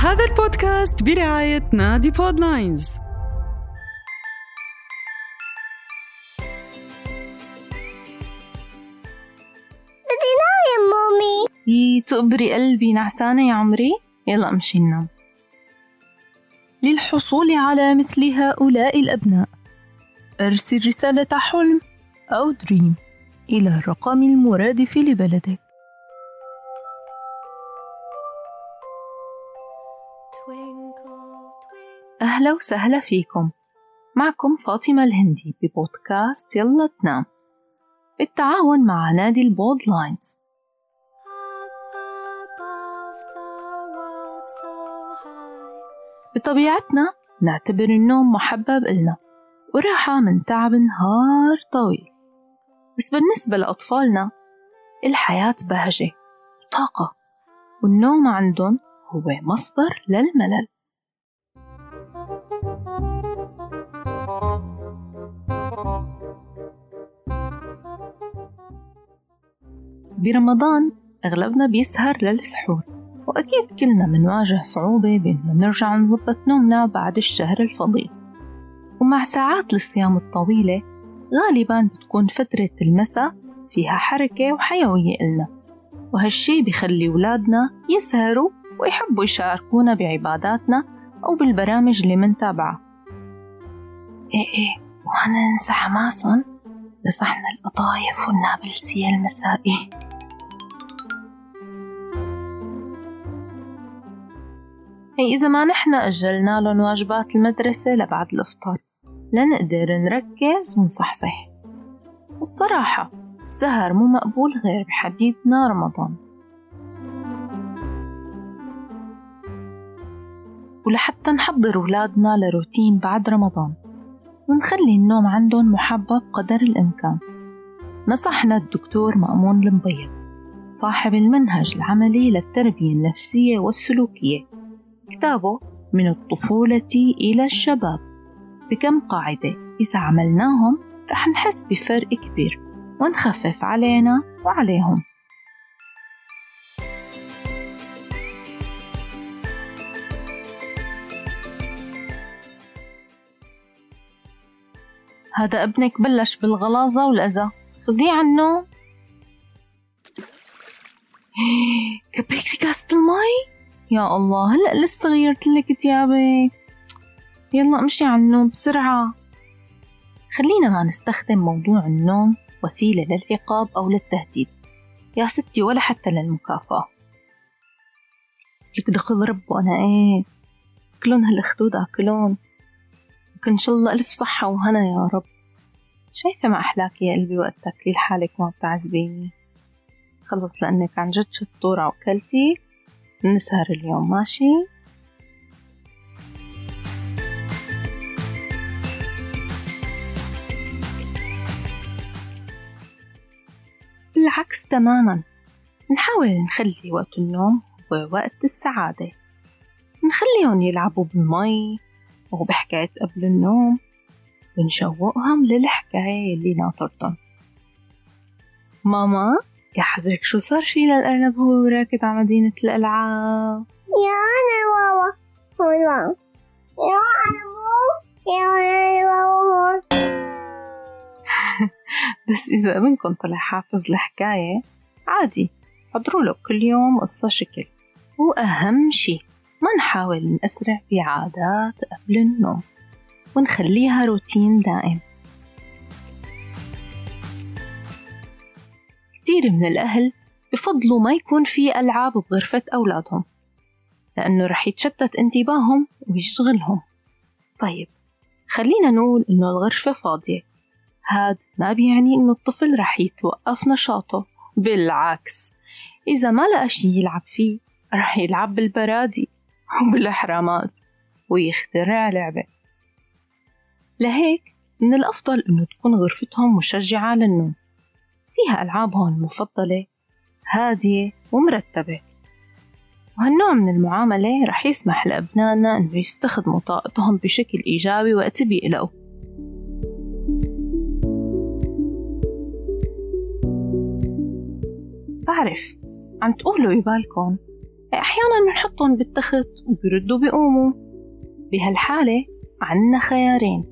هذا البودكاست برعاية نادي بودلاينز بدي نام مامي. يي تقبري قلبي نعسانة يا عمري. يلا امشي ننام للحصول على مثل هؤلاء الأبناء أرسل رسالة حلم أو dream إلى الرقم المرادف لبلدك. أهلا وسهلا فيكم. معكم فاطمة الهندي ببودكاست يلا تنام بالتعاون مع نادي البودلاينز بطبيعتنا نعتبر النوم محبب إلنا وراحة من تعب نهار طويل. بس بالنسبة لأطفالنا الحياة بهجة وطاقة والنوم عندهم هو مصدر للملل. برمضان أغلبنا بيسهر للسحور وأكيد كلنا منواجه صعوبة بإنه نرجع نظبط نومنا بعد الشهر الفضيل. ومع ساعات الصيام الطويلة غالبا بتكون فترة المساء فيها حركة وحيوية إلنا. وهالشي بخلي ولادنا يسهروا ويحبوا يشاركونا بعباداتنا أو بالبرامج اللي منتابعها إيه إيه وأنا ننسى حماسهم لصحن القطايف والنابلسية المسائي هي إذا ما نحن أجلنا لهم واجبات المدرسة لبعد الإفطار لنقدر نركز ونصحصح. الصراحة السهر مو مقبول غير بحبيبنا رمضان. ولحتى نحضر ولادنا لروتين بعد رمضان ونخلي النوم عندهم محبب قدر الإمكان. نصحنا الدكتور مأمون المبيض صاحب المنهج العملي للتربية النفسية والسلوكية. كتابه من الطفولة إلى الشباب. بكم قاعدة؟ إذا عملناهم رح نحس بفرق كبير. ونخفف علينا وعليهم. هذا ابنك بلش بالغلاظة والأذى. خذيه عنه. كبيتي كاسة المي؟ يا الله هلأ لسه غيرت لك تيابك يلا امشي على النوم بسرعة. خلينا ما نستخدم موضوع النوم وسيلة للعقاب أو للتهديد. يا ستي ولا حتى للمكافأة. لك دخل رب وأنا إيه؟ كلون هالخدود أكلون. وكن شاء الله ألف صحة وهنا يا رب. شايفة ما أحلاك يا قلبي وقت تاكلي لحالك وما بتعذبيني. خلص لأنك عن جد شطورة وكلتي نسهر اليوم ماشي؟ بالعكس تماما. نحاول نخلي وقت النوم هو وقت السعادة. نخليهم يلعبوا بالمي وبحكاية قبل النوم. ونشوقهم للحكاية اللي ناطرتهم. ماما؟ يا حزرك شو صار شي للأرنب هو راكد على مدينة الألعاب؟ يا أنا واوا هون يا أنا بو يا أنا واوا هون بس إذا ابنكم طلع حافظ الحكاية عادي. حضروا له كل يوم قصة شكل. وأهم شي. ما نحاول نأسرع بعادات قبل النوم. ونخليها روتين دائم. كتير من الأهل بفضلوا ما يكون في ألعاب بغرفة أولادهم لأنه رح يتشتت انتباههم ويشغلهم. طيب خلينا نقول إنه الغرفة فاضية. هاد ما بيعني إنه الطفل رح يتوقف نشاطه. بالعكس إذا ما لقى شي يلعب فيه رح يلعب بالبرادي وبالأحرامات ويخترع لعبة. لهيك من الأفضل إنه تكون غرفتهم مشجعة للنوم. فيها ألعابهم المفضلة هادية ومرتبة. وهالنوع من المعاملة رح يسمح لأبنائنا إنه يستخدموا طاقتهم بشكل إيجابي وقت بيقلقوا. بعرف عم تقولوا ببالكم أحيانا نحطهم بالتخت وبيردوا بيقوموا. بهالحالة عنا خيارين.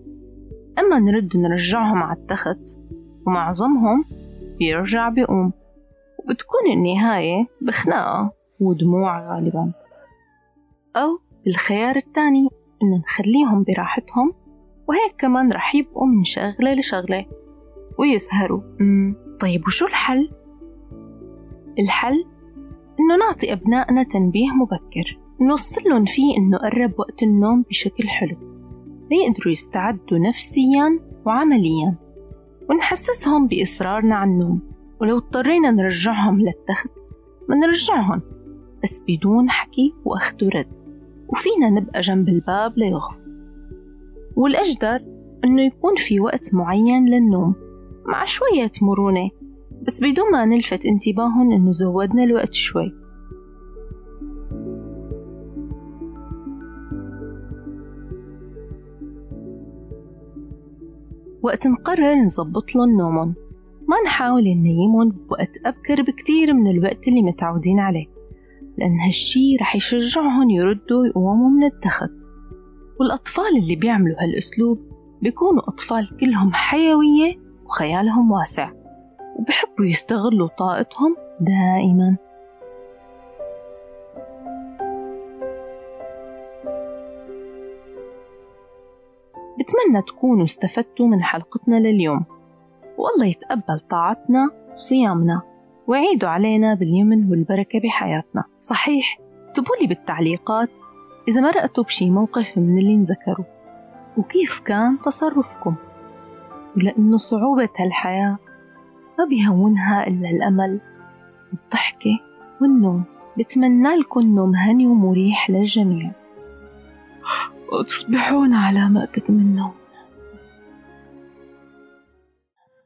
أما نرد نرجعهم على التخت ومعظمهم بيرجع بيقوم وبتكون النهاية بخناقة. ودموع غالبا. أو الخيار الثاني إنه نخليهم براحتهم وهيك كمان رح يبقوا من شغلة لشغلة. ويسهروا. طيب وشو الحل؟ الحل؟ إنه نعطي أبنائنا تنبيه مبكر. نوصلهم فيه إنه قرب وقت النوم بشكل حلو. ليقدروا يستعدوا نفسيا وعمليا. ونحسسهم بإصرارنا على النوم. ولو اضطرينا نرجعهم للتخت منرجعهم بس بدون حكي وأخذ ورد. وفينا نبقى جنب الباب ليغفوا والأجدر إنه يكون في وقت معين للنوم. مع شوية مرونة بس بدون ما نلفت انتباههم إنه زودنا الوقت شوي. وقت نقرر نظبط لهم نومهم. ما نحاول ننيمهم بوقت أبكر بكتير من الوقت اللي متعودين عليه لأن هالشي رح يشجعهم يردوا يقوموا من التخت. والأطفال اللي بيعملوا هالأسلوب بيكونوا أطفال كلهم حيوية وخيالهم واسع وبحبوا يستغلوا طاقتهم دائما. بتمنى تكونوا استفدتوا من حلقتنا لليوم. والله يتقبل طاعتنا وصيامنا ويعيدوا علينا باليمن والبركة بحياتنا. صحيح اكتبوا لي بالتعليقات إذا مرقتوا بشي موقف من اللي انذكروا وكيف كان تصرفكم؟ ولأنه صعوبة هالحياة ما بيهونها إلا الأمل والضحكة والنوم. بتمنى لكم نوم هني ومريح للجميع. وتصبحون على ما تتمنون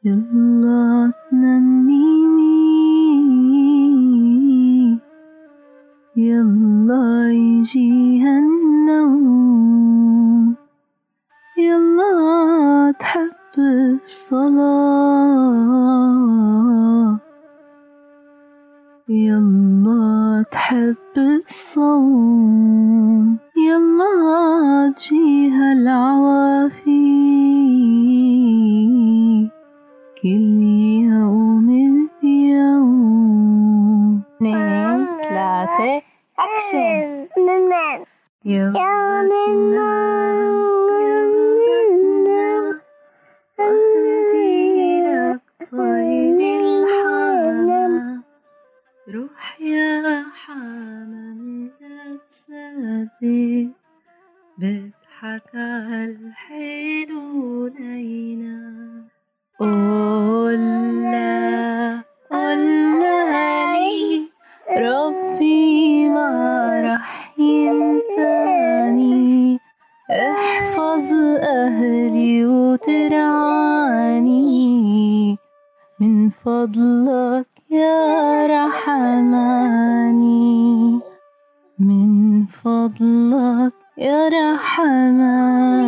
يلا تنميمي الصوم يلا تجيها العوافي كل يوم بيوم اثنين ثلاثة أكشن يلا ننام بضحك الحلو لينا قولها قولها لي. ربي ما رح ينساني. احفظ أهلي وترعاني. من فضلك يا رحماني. من فضلك يا رحماني